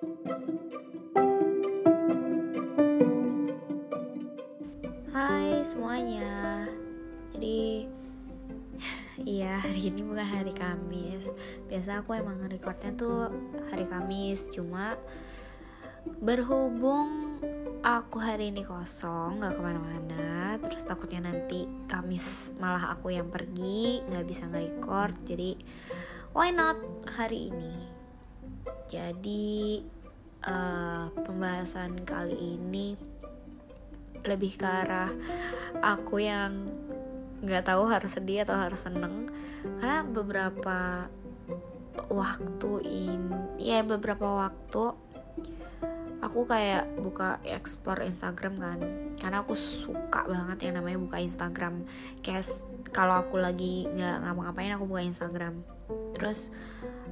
Hai semuanya. Jadi Iya hari ini bukan hari Kamis. Biasa aku emang recordnya tuh hari Kamis Cuma Berhubung aku hari ini kosong Gak ke mana-mana Terus takutnya nanti Kamis malah aku yang pergi Gak bisa nge-record Jadi why not hari ini Jadi uh, Pembahasan kali ini lebih ke arah aku yang nggak tahu harus sedih atau harus seneng. Karena beberapa waktu ini ya beberapa waktu aku kayak buka explore Instagram kan. Karena aku suka banget yang namanya buka Instagram. Kayak kalau aku lagi nggak ngapa-ngapain aku buka Instagram. Terus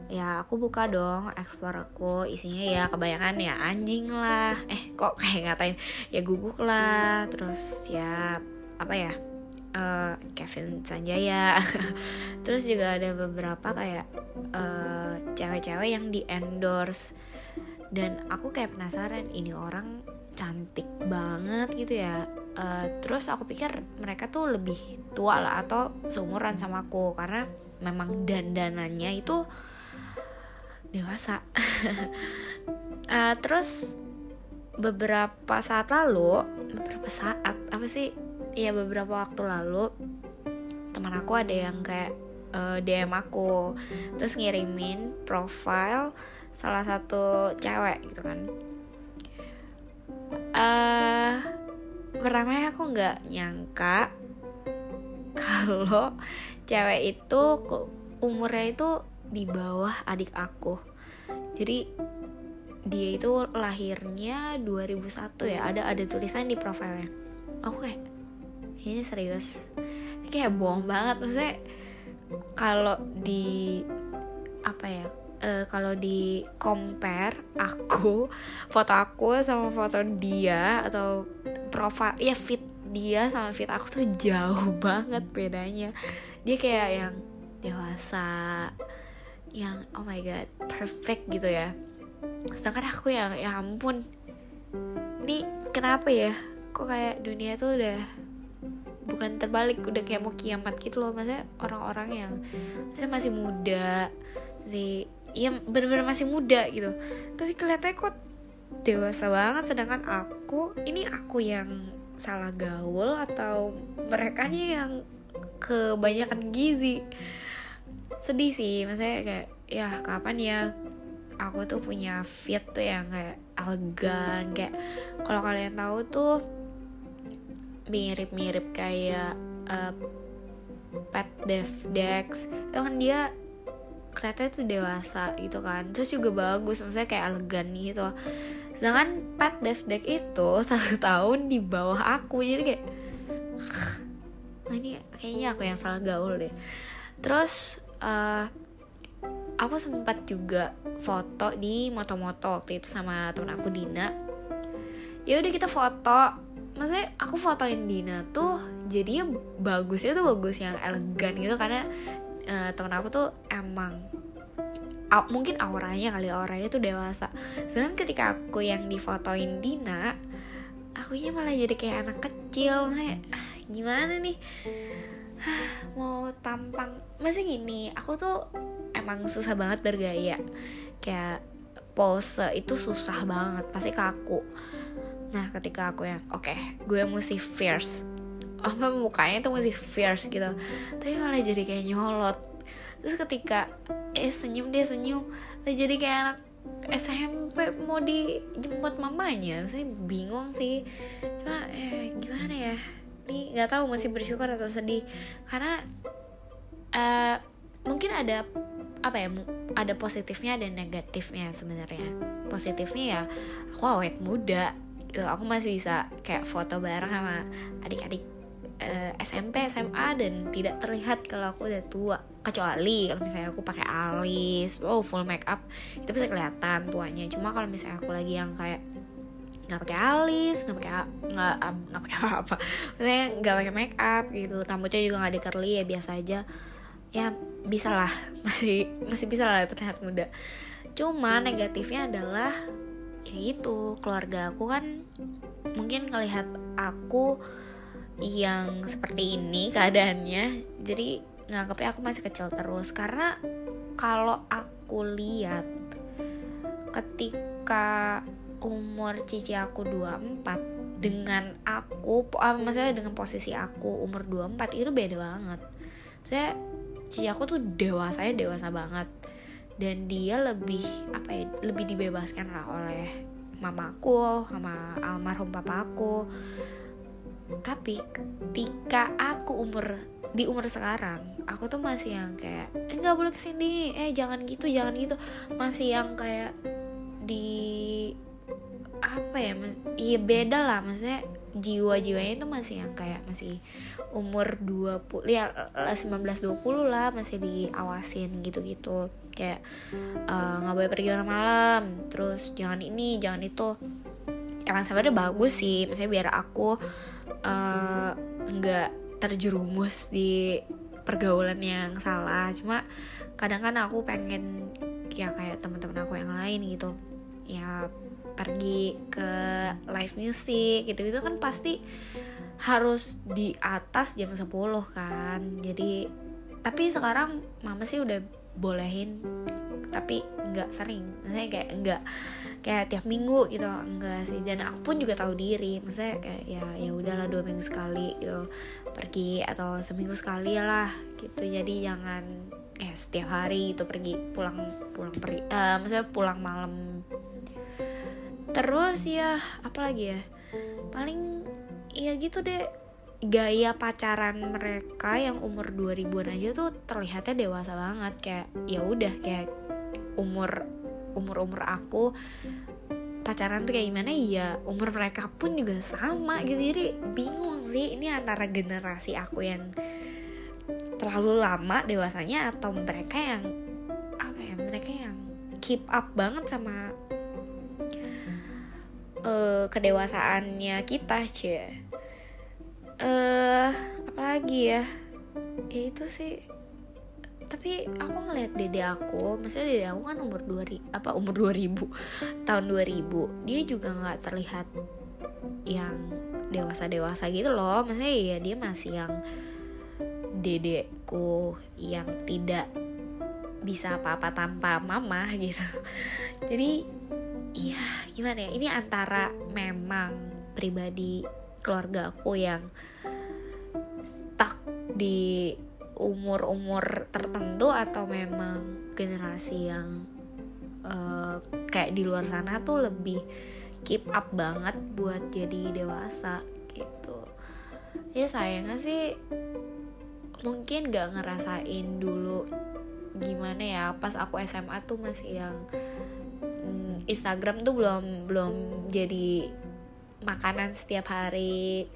ya aku buka dong explore aku. Isinya ya kebanyakan ya anjing lah. Eh kok kayak ngatain? Ya guguk lah. Terus ya apa ya? Uh, Kevin Sanjaya. Terus juga ada beberapa kayak uh, cewek-cewek yang di endorse dan aku kayak penasaran ini orang cantik banget gitu ya. Uh, terus aku pikir mereka tuh lebih tua lah atau seumuran sama aku. Karena memang dandanannya itu dewasa. Uh, terus beberapa saat lalu beberapa saat apa sih? Ya beberapa waktu lalu teman aku ada yang kayak uh, eh, DM aku terus ngirimin profile salah satu cewek gitu kan. Uh, pertama aku nggak nyangka kalau cewek itu umurnya itu di bawah adik aku. Jadi dia itu lahirnya 2001 ya. Ada ada tulisan di profilnya. Aku kayak ini serius? Ini kayak bohong banget. Maksudnya kalau di apa ya uh, kalau di compare aku foto aku sama foto dia atau profil ya fit dia sama fit aku tuh jauh banget bedanya. Dia kayak yang dewasa yang oh my god perfect gitu ya. Sedangkan aku yang ya ampun. Ini kenapa ya? Kok kayak dunia tuh udah bukan terbalik udah kayak mau kiamat gitu loh. Maksudnya orang-orang yang saya masih muda sih ya bener-bener masih muda gitu. Tapi kelihatannya kok dewasa banget. Sedangkan aku ini aku yang salah gaul atau mereka yang kebanyakan gizi sedih sih maksudnya kayak ya kapan ya aku tuh punya fit tuh yang kayak elegan kayak kalau kalian tahu tuh mirip-mirip kayak uh, Pat Dev Dex itu kan dia kelihatannya tuh dewasa gitu kan terus juga bagus maksudnya kayak elegan gitu. Sedangkan Pat Dev Dex itu satu tahun di bawah aku jadi kayak ini kayaknya aku yang salah gaul deh. Terus uh, aku sempat juga foto di moto-moto waktu itu sama temen aku Dina. Ya udah kita foto. Maksudnya aku fotoin Dina tuh jadinya bagusnya tuh bagus yang elegan gitu karena uh, temen aku tuh emang uh, mungkin auranya kali auranya tuh dewasa. Sedangkan ketika aku yang difotoin Dina akunya malah jadi kayak anak kecil. Kayak ah, gimana nih mau tampang masih gini aku tuh emang susah banget bergaya. Kayak pose itu susah banget pasti kaku. Nah ketika aku yang oke okay, gue mesti fierce. Apa mukanya tuh mesti fierce gitu. Tapi malah jadi kayak nyolot. Terus ketika eh senyum dia senyum lah jadi kayak anak SMP mau dijemput mamanya. Saya bingung sih. Cuma eh gimana ya ini nggak tahu masih bersyukur atau sedih. Karena uh, mungkin ada apa ya ada positifnya dan negatifnya sebenarnya. Positifnya ya aku awet muda gitu. Aku masih bisa kayak foto bareng sama adik-adik uh, eh, SMP SMA dan tidak terlihat kalau aku udah tua. Kecuali kalau misalnya aku pakai alis oh full make up itu bisa kelihatan tuanya. Cuma kalau misalnya aku lagi yang kayak nggak pakai alis nggak pakai nggak nggak pakai apa maksudnya nggak pakai make up gitu rambutnya juga nggak di curly ya biasa aja. Ya bisa lah. Masih masih bisa lah terlihat muda. Cuma negatifnya adalah ya itu keluarga aku kan mungkin ngelihat aku yang seperti ini keadaannya jadi nganggapnya aku masih kecil terus. Karena kalau aku lihat ketika umur cici aku 24 dengan aku ah, maksudnya dengan posisi aku umur 24 itu beda banget. Saya cici aku tuh dewasanya dewasa banget. Dan dia lebih apa ya lebih dibebaskan lah oleh mamaku sama almarhum papaku tapi ketika aku umur di umur sekarang aku tuh masih yang kayak eh nggak boleh ke sini eh jangan gitu jangan gitu. Masih yang kayak di apa ya mas iya beda lah maksudnya jiwa-jiwanya itu masih yang kayak masih umur 20 ya 19 20 lah masih diawasin gitu-gitu. Kayak eh, nggak uh, boleh pergi malam terus jangan ini jangan itu. Emang sebenarnya bagus sih misalnya biar aku Eh, nggak uh, terjerumus di pergaulan yang salah. Cuma kadang kan aku pengen ya kayak teman-teman aku yang lain gitu. Ya pergi ke live music gitu gitu kan pasti harus di atas jam 10 kan. Jadi tapi sekarang mama sih udah bolehin tapi nggak sering. Maksudnya kayak nggak kayak tiap minggu gitu enggak sih. Dan aku pun juga tahu diri maksudnya kayak ya ya udahlah dua minggu sekali gitu. Pergi atau seminggu sekali lah gitu. Jadi jangan eh setiap hari itu pergi pulang pulang pergi uh, maksudnya pulang malam terus ya apalagi ya? Paling ya gitu deh. Gaya pacaran mereka yang umur 2000-an aja tuh terlihatnya dewasa banget. Kayak ya udah kayak umur umur umur aku pacaran tuh kayak gimana? Ya umur mereka pun juga sama gitu. Jadi bingung sih ini antara generasi aku yang terlalu lama dewasanya atau mereka yang apa ya mereka yang keep up banget sama uh, kedewasaannya kita cie. Eh uh, apalagi ya? Ya itu sih. Tapi aku ngeliat dede aku maksudnya dede aku kan umur 2000 apa umur 2000 tahun 2000 dia juga nggak terlihat yang dewasa dewasa gitu loh. Maksudnya ya dia masih yang dedeku yang tidak bisa apa-apa tanpa mama gitu. Jadi iya gimana ya? Ini antara memang pribadi keluarga aku yang stuck di umur-umur tertentu atau memang generasi yang uh, kayak di luar sana tuh lebih keep up banget buat jadi dewasa gitu. Ya sayangnya sih mungkin gak ngerasain dulu gimana ya pas aku SMA tuh masih yang Instagram tuh belum belum jadi makanan setiap hari.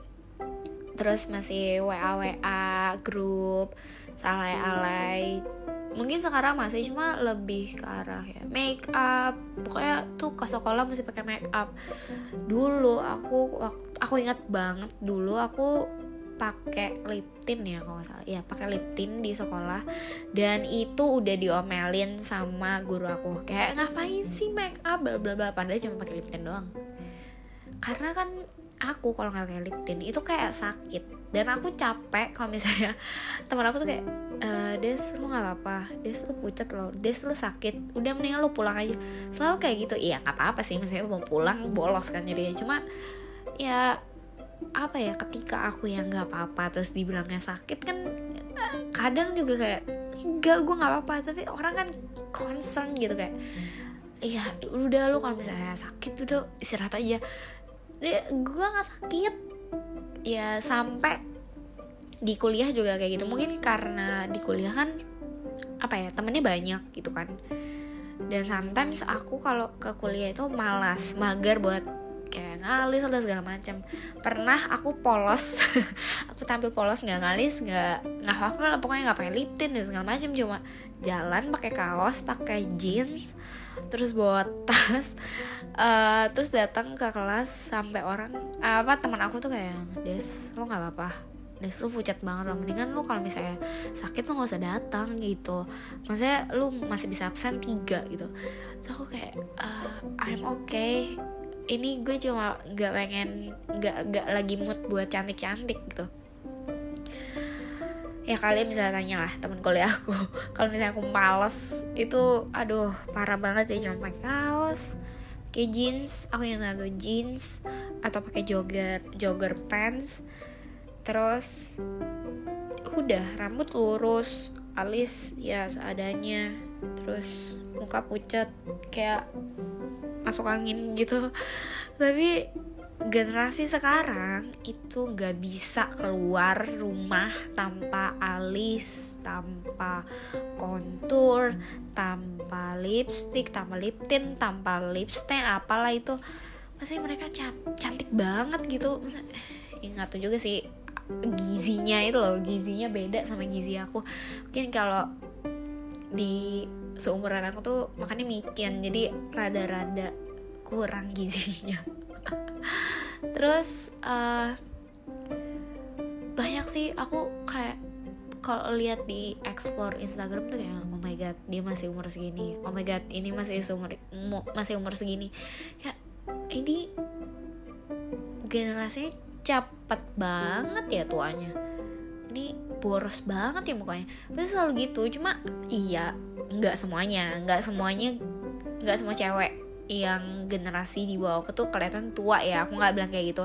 Terus masih WA WA grup salai alay mungkin sekarang masih cuma lebih ke arah ya make up pokoknya tuh ke sekolah mesti pakai make up dulu aku aku ingat banget dulu aku pakai lip tint ya kalau salah. Ya pakai lip tint di sekolah. Dan itu udah diomelin sama guru aku. Kayak ngapain sih make up? Bla bla bla. Padahal cuma pakai lip tint doang. Karena kan aku kalau nggak pakai lip tint itu kayak sakit. Dan aku capek kalau misalnya teman aku tuh kayak e, des lu nggak apa-apa. Des lu pucat lo des lu sakit. Udah mendingan lu pulang aja. Selalu kayak gitu. Iya nggak apa-apa sih. Misalnya mau pulang bolos kan jadi cuma ya apa ya ketika aku yang nggak apa-apa terus dibilangnya sakit kan kadang juga kayak enggak gue nggak apa-apa. Tapi orang kan concern gitu kayak iya udah lu kalau misalnya sakit udah istirahat aja. Ya, gue nggak sakit. Ya sampai di kuliah juga kayak gitu. Mungkin karena di kuliah kan apa ya temennya banyak gitu kan. Dan sometimes aku kalau ke kuliah itu malas mager buat ngalis atau segala macam pernah aku polos. Aku tampil polos nggak ngalis nggak nggak apa apa pokoknya nggak pakai lip tint dan segala macam cuma jalan pakai kaos pakai jeans terus bawa tas uh, terus datang ke kelas sampai orang apa teman aku tuh kayak des lo nggak apa-apa. Des lu pucat banget loh. Mendingan lu kalau misalnya sakit lu gak usah datang gitu. Maksudnya lu masih bisa absen tiga gitu. So aku kayak uh, I'm okay ini gue cuma gak pengen gak gak lagi mood buat cantik cantik gitu. Ya kalian bisa tanya lah temen kuliah aku. Kalau misalnya aku males itu aduh parah banget ya cuma pakai kaos pakai jeans aku yang tahu jeans atau pakai jogger jogger pants. Terus udah rambut lurus alis ya seadanya. Terus muka pucat kayak masuk angin gitu tapi generasi sekarang itu gak bisa keluar rumah tanpa alis, tanpa kontur, tanpa lipstick, tanpa lip tint, tanpa lipstick, apalah itu. Masih mereka cantik banget gitu. Ingat tuh juga sih gizinya itu loh, gizinya beda sama gizi aku. Mungkin kalau di seumuran aku tuh makannya micin, jadi rada-rada kurang gizinya. Terus uh, banyak sih aku kayak kalau lihat di explore Instagram tuh kayak oh my god dia masih umur segini. Oh my god ini masih umur masih umur segini. Kayak ini generasinya cepet banget ya tuanya. Ini boros banget ya mukanya. Tapi selalu gitu cuma iya nggak semuanya nggak semuanya nggak semua cewek yang generasi di bawah aku tuh kelihatan tua ya aku nggak bilang kayak gitu.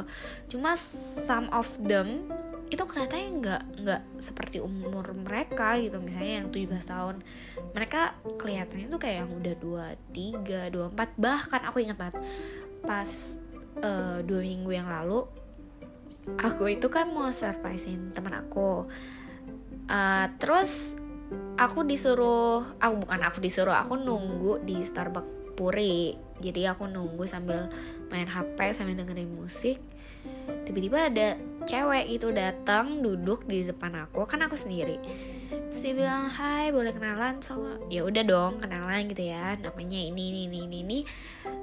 Cuma some of them itu kelihatannya nggak nggak seperti umur mereka gitu misalnya yang 17 tahun. Mereka kelihatannya tuh kayak yang udah 23, 24 bahkan aku ingat banget pas uh, dua minggu yang lalu aku itu kan mau surprisein teman aku. Uh, terus aku disuruh aku bukan aku disuruh aku nunggu di Starbucks Puri. Jadi aku nunggu sambil main HP sambil dengerin musik. Tiba-tiba ada cewek itu datang duduk di depan aku kan aku sendiri. Terus dia bilang hai boleh kenalan? So ya udah dong kenalan gitu ya. Namanya ini ini ini ini, ini.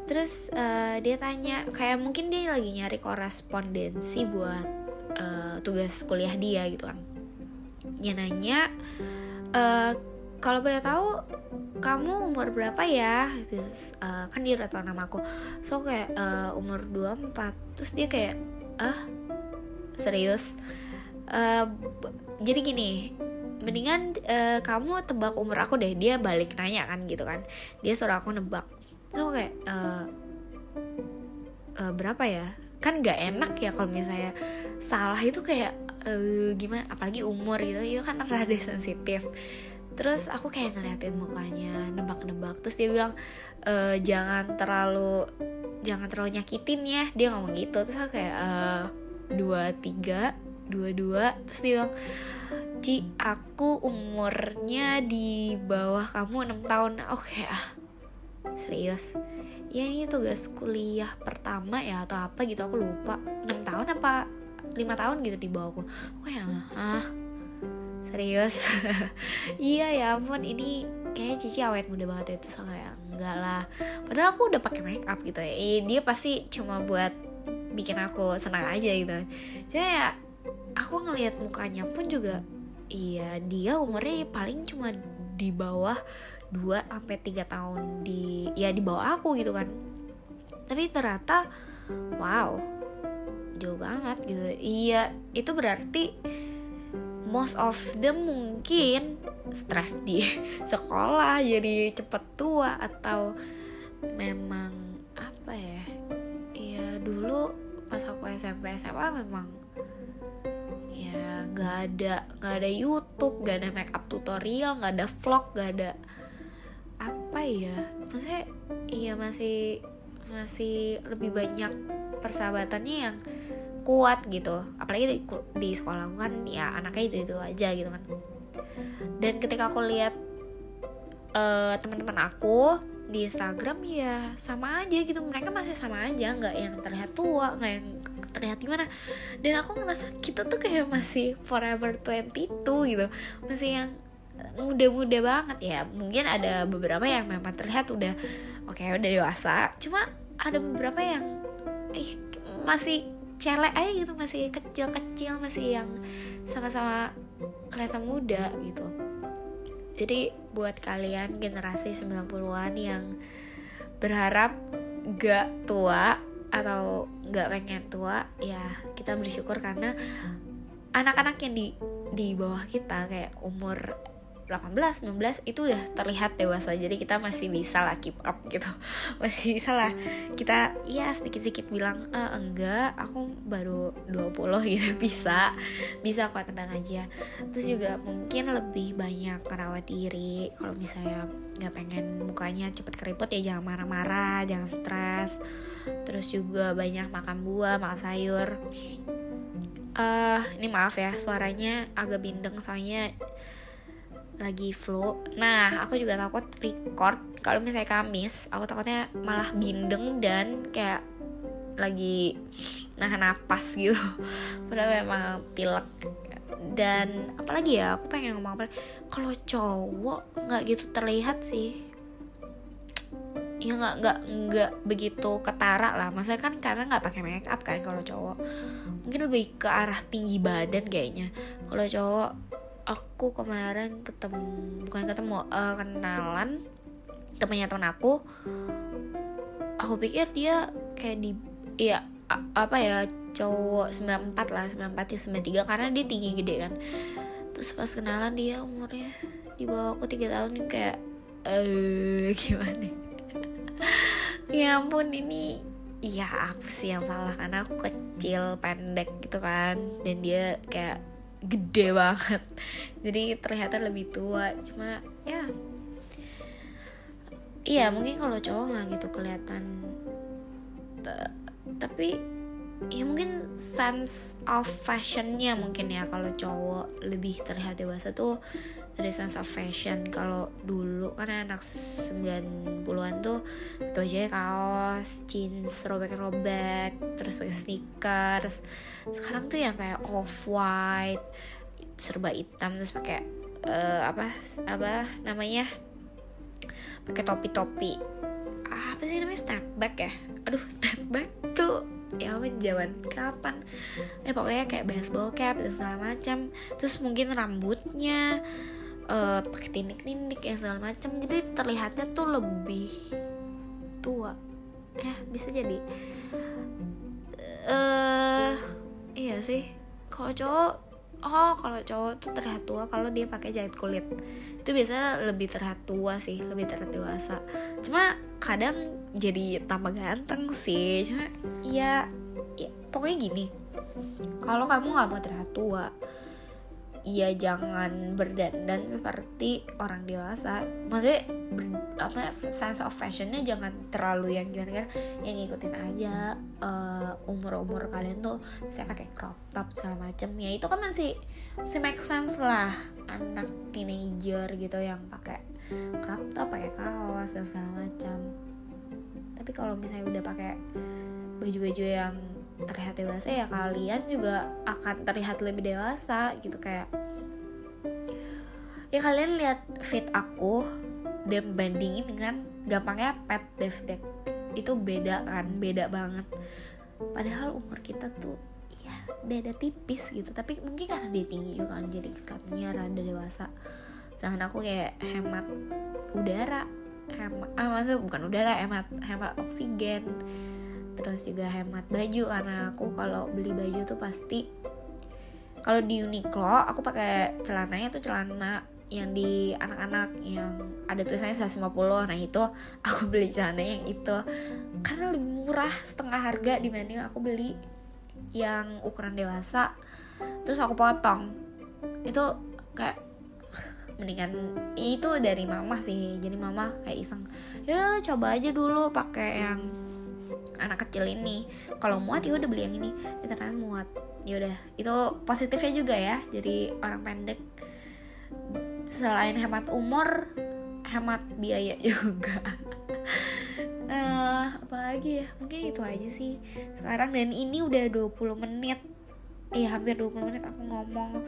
terus uh, dia tanya kayak mungkin dia lagi nyari korespondensi buat uh, tugas kuliah dia gitu kan. Dia nanya uh, kalau boleh tahu kamu umur berapa ya? Terus uh, kan dia udah tau nama aku. So kayak uh, umur 24 terus dia kayak ah serius? Uh, jadi gini mendingan uh, kamu tebak umur aku deh. Dia balik nanya kan gitu kan. Dia suruh aku nebak. So kayak uh, uh, berapa ya? Kan gak enak ya kalau misalnya salah itu kayak uh, gimana apalagi umur gitu. Itu kan rada sensitif. Terus aku kayak ngeliatin mukanya nebak-nebak. Terus dia bilang e, jangan terlalu jangan terlalu nyakitin ya. Dia ngomong gitu. Terus aku kayak e, dua tiga dua dua. Terus dia bilang Ci aku umurnya di bawah kamu enam tahun. Oke okay, ah serius? Ya ini tugas kuliah pertama ya atau apa gitu aku lupa. Enam tahun apa lima tahun gitu di bawahku. Aku kayak ah serius? Iya ya ampun ini kayak Cici awet muda banget itu so kayak enggak lah. Padahal aku udah pakai make up gitu ya. Dia pasti cuma buat bikin aku senang aja gitu. Jadi ya aku ngelihat mukanya pun juga iya dia umurnya paling cuma di bawah 2 sampai tiga tahun di ya di bawah aku gitu kan. Tapi ternyata wow jauh banget gitu. Iya itu berarti most of them mungkin stres di sekolah jadi cepet tua atau memang apa ya? Ya dulu pas aku SMP SMA memang ya nggak ada nggak ada YouTube nggak ada make up tutorial nggak ada vlog nggak ada apa ya? Maksudnya iya masih masih lebih banyak persahabatannya yang kuat gitu. Apalagi di, di sekolah aku kan ya anaknya itu itu aja gitu kan. Dan ketika aku lihat uh, teman-teman aku di Instagram ya sama aja gitu. Mereka masih sama aja nggak yang terlihat tua nggak yang terlihat gimana. Dan aku ngerasa kita tuh kayak masih forever 22 gitu. Masih yang muda-muda banget. Ya mungkin ada beberapa yang memang terlihat udah oke okay, udah dewasa. Cuma ada beberapa yang eh, masih celek aja gitu masih kecil-kecil masih yang sama-sama kelihatan muda gitu. Jadi buat kalian generasi 90-an yang berharap gak tua atau gak pengen tua ya kita bersyukur karena anak-anak yang di di bawah kita kayak umur 18, 19 itu udah terlihat dewasa. Jadi kita masih bisa lah keep up gitu. Masih bisa lah. Kita ya sedikit-sedikit bilang e, enggak aku baru 20 gitu bisa. Bisa kok tenang aja. Terus juga mungkin lebih banyak merawat diri. Kalau misalnya nggak pengen mukanya cepet keriput ya jangan marah-marah jangan stres. Terus juga banyak makan buah makan sayur. Uh, ini maaf ya suaranya agak bindeng soalnya lagi flu. Nah, aku juga takut record kalau misalnya Kamis, aku takutnya malah bindeng dan kayak lagi nahan napas gitu. Padahal memang pilek. Dan apalagi ya, aku pengen ngomong apa? Kalau cowok nggak gitu terlihat sih. Ya nggak nggak nggak begitu ketara lah. Maksudnya kan karena nggak pakai make up kan kalau cowok. Mungkin lebih ke arah tinggi badan kayaknya. Kalau cowok aku kemarin ketemu bukan ketemu uh, kenalan temannya teman aku. Aku pikir dia kayak di ya apa ya cowok 94 lah 94 ya 93 karena dia tinggi gede kan. Terus pas kenalan dia umurnya di bawah aku tiga tahun kayak eh gimana? Ya ampun ini ya aku sih yang salah? Karena aku kecil pendek gitu kan dan dia kayak gede banget. Jadi terlihat lebih tua cuma ya iya mungkin kalau cowok nggak gitu kelihatan tapi ya mungkin sense of fashionnya mungkin ya kalau cowok lebih terlihat dewasa tuh sense of fashion. Kalau dulu kan anak 90-an tuh pakai kaos jeans robek-robek terus pakai sneakers. Sekarang tuh yang kayak off white serba hitam terus pakai uh, apa apa namanya pakai topi-topi. Apa sih namanya step back ya? Aduh step back tuh ya ampun zaman kapan? Eh pokoknya kayak baseball cap dan segala macam. Terus mungkin rambutnya uh, pakai tindik-tindik ya segala macam jadi terlihatnya tuh lebih tua. Ya bisa jadi. Uh, iya sih. Kalau cowok oh kalau cowok tuh terlihat tua kalau dia pakai jahit kulit. Itu biasanya lebih terlihat tua sih lebih terlihat dewasa. Cuma kadang jadi tambah ganteng sih. Cuma ya, ya pokoknya gini. Kalau kamu nggak mau terlihat tua ya jangan berdandan seperti orang dewasa. Maksudnya ber, apa sense of fashionnya jangan terlalu yang gimana kan yang ngikutin aja uh, eh, umur umur kalian tuh saya pakai crop top segala macem. Ya itu kan masih masih make sense lah. Anak teenager gitu yang pakai crop top pakai kaos dan segala macam tapi kalau misalnya udah pakai baju-baju yang terlihat dewasa ya kalian juga akan terlihat lebih dewasa gitu kayak ya kalian lihat fit aku dan bandingin dengan gampangnya pet dev deck. Itu beda kan beda banget. Padahal umur kita tuh ya beda tipis gitu. Tapi mungkin karena dia tinggi juga kan jadi kelihatannya rada dewasa. Sedangkan aku kayak hemat udara hemat ah maksud bukan udara hemat hemat oksigen terus juga hemat baju karena aku kalau beli baju tuh pasti kalau di Uniqlo aku pakai celananya tuh celana yang di anak-anak yang ada tulisannya 150 nah itu aku beli celana yang itu. Karena lebih murah setengah harga dibanding aku beli yang ukuran dewasa terus aku potong. Itu kayak mendingan itu dari mama sih jadi mama kayak iseng ya coba aja dulu pakai yang anak kecil ini. Kalau muat ya udah beli yang ini. Ya ternyata muat. Ya udah itu positifnya juga ya. Jadi orang pendek. Selain hemat umur hemat biaya juga. Uh, apalagi ya? Mungkin itu aja sih. Sekarang dan ini udah 20 menit. Eh hampir 20 menit aku ngomong.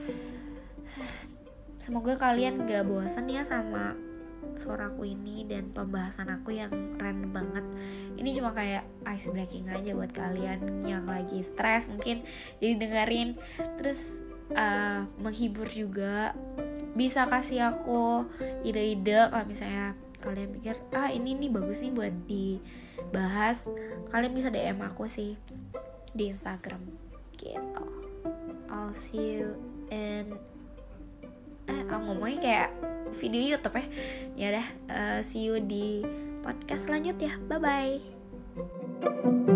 Semoga kalian gak bosan ya sama suaraku ini dan pembahasan aku yang random banget. Ini cuma kayak ice breaking aja buat kalian yang lagi stres mungkin jadi dengerin. Terus uh, menghibur juga. Bisa kasih aku ide-ide kalau misalnya kalian pikir ah ini nih bagus nih buat dibahas kalian bisa DM aku sih di Instagram. Gitu. I'll see you in eh aku ngomongnya kayak video YouTube ya. Ya udah uh, see you di podcast selanjutnya. Bye bye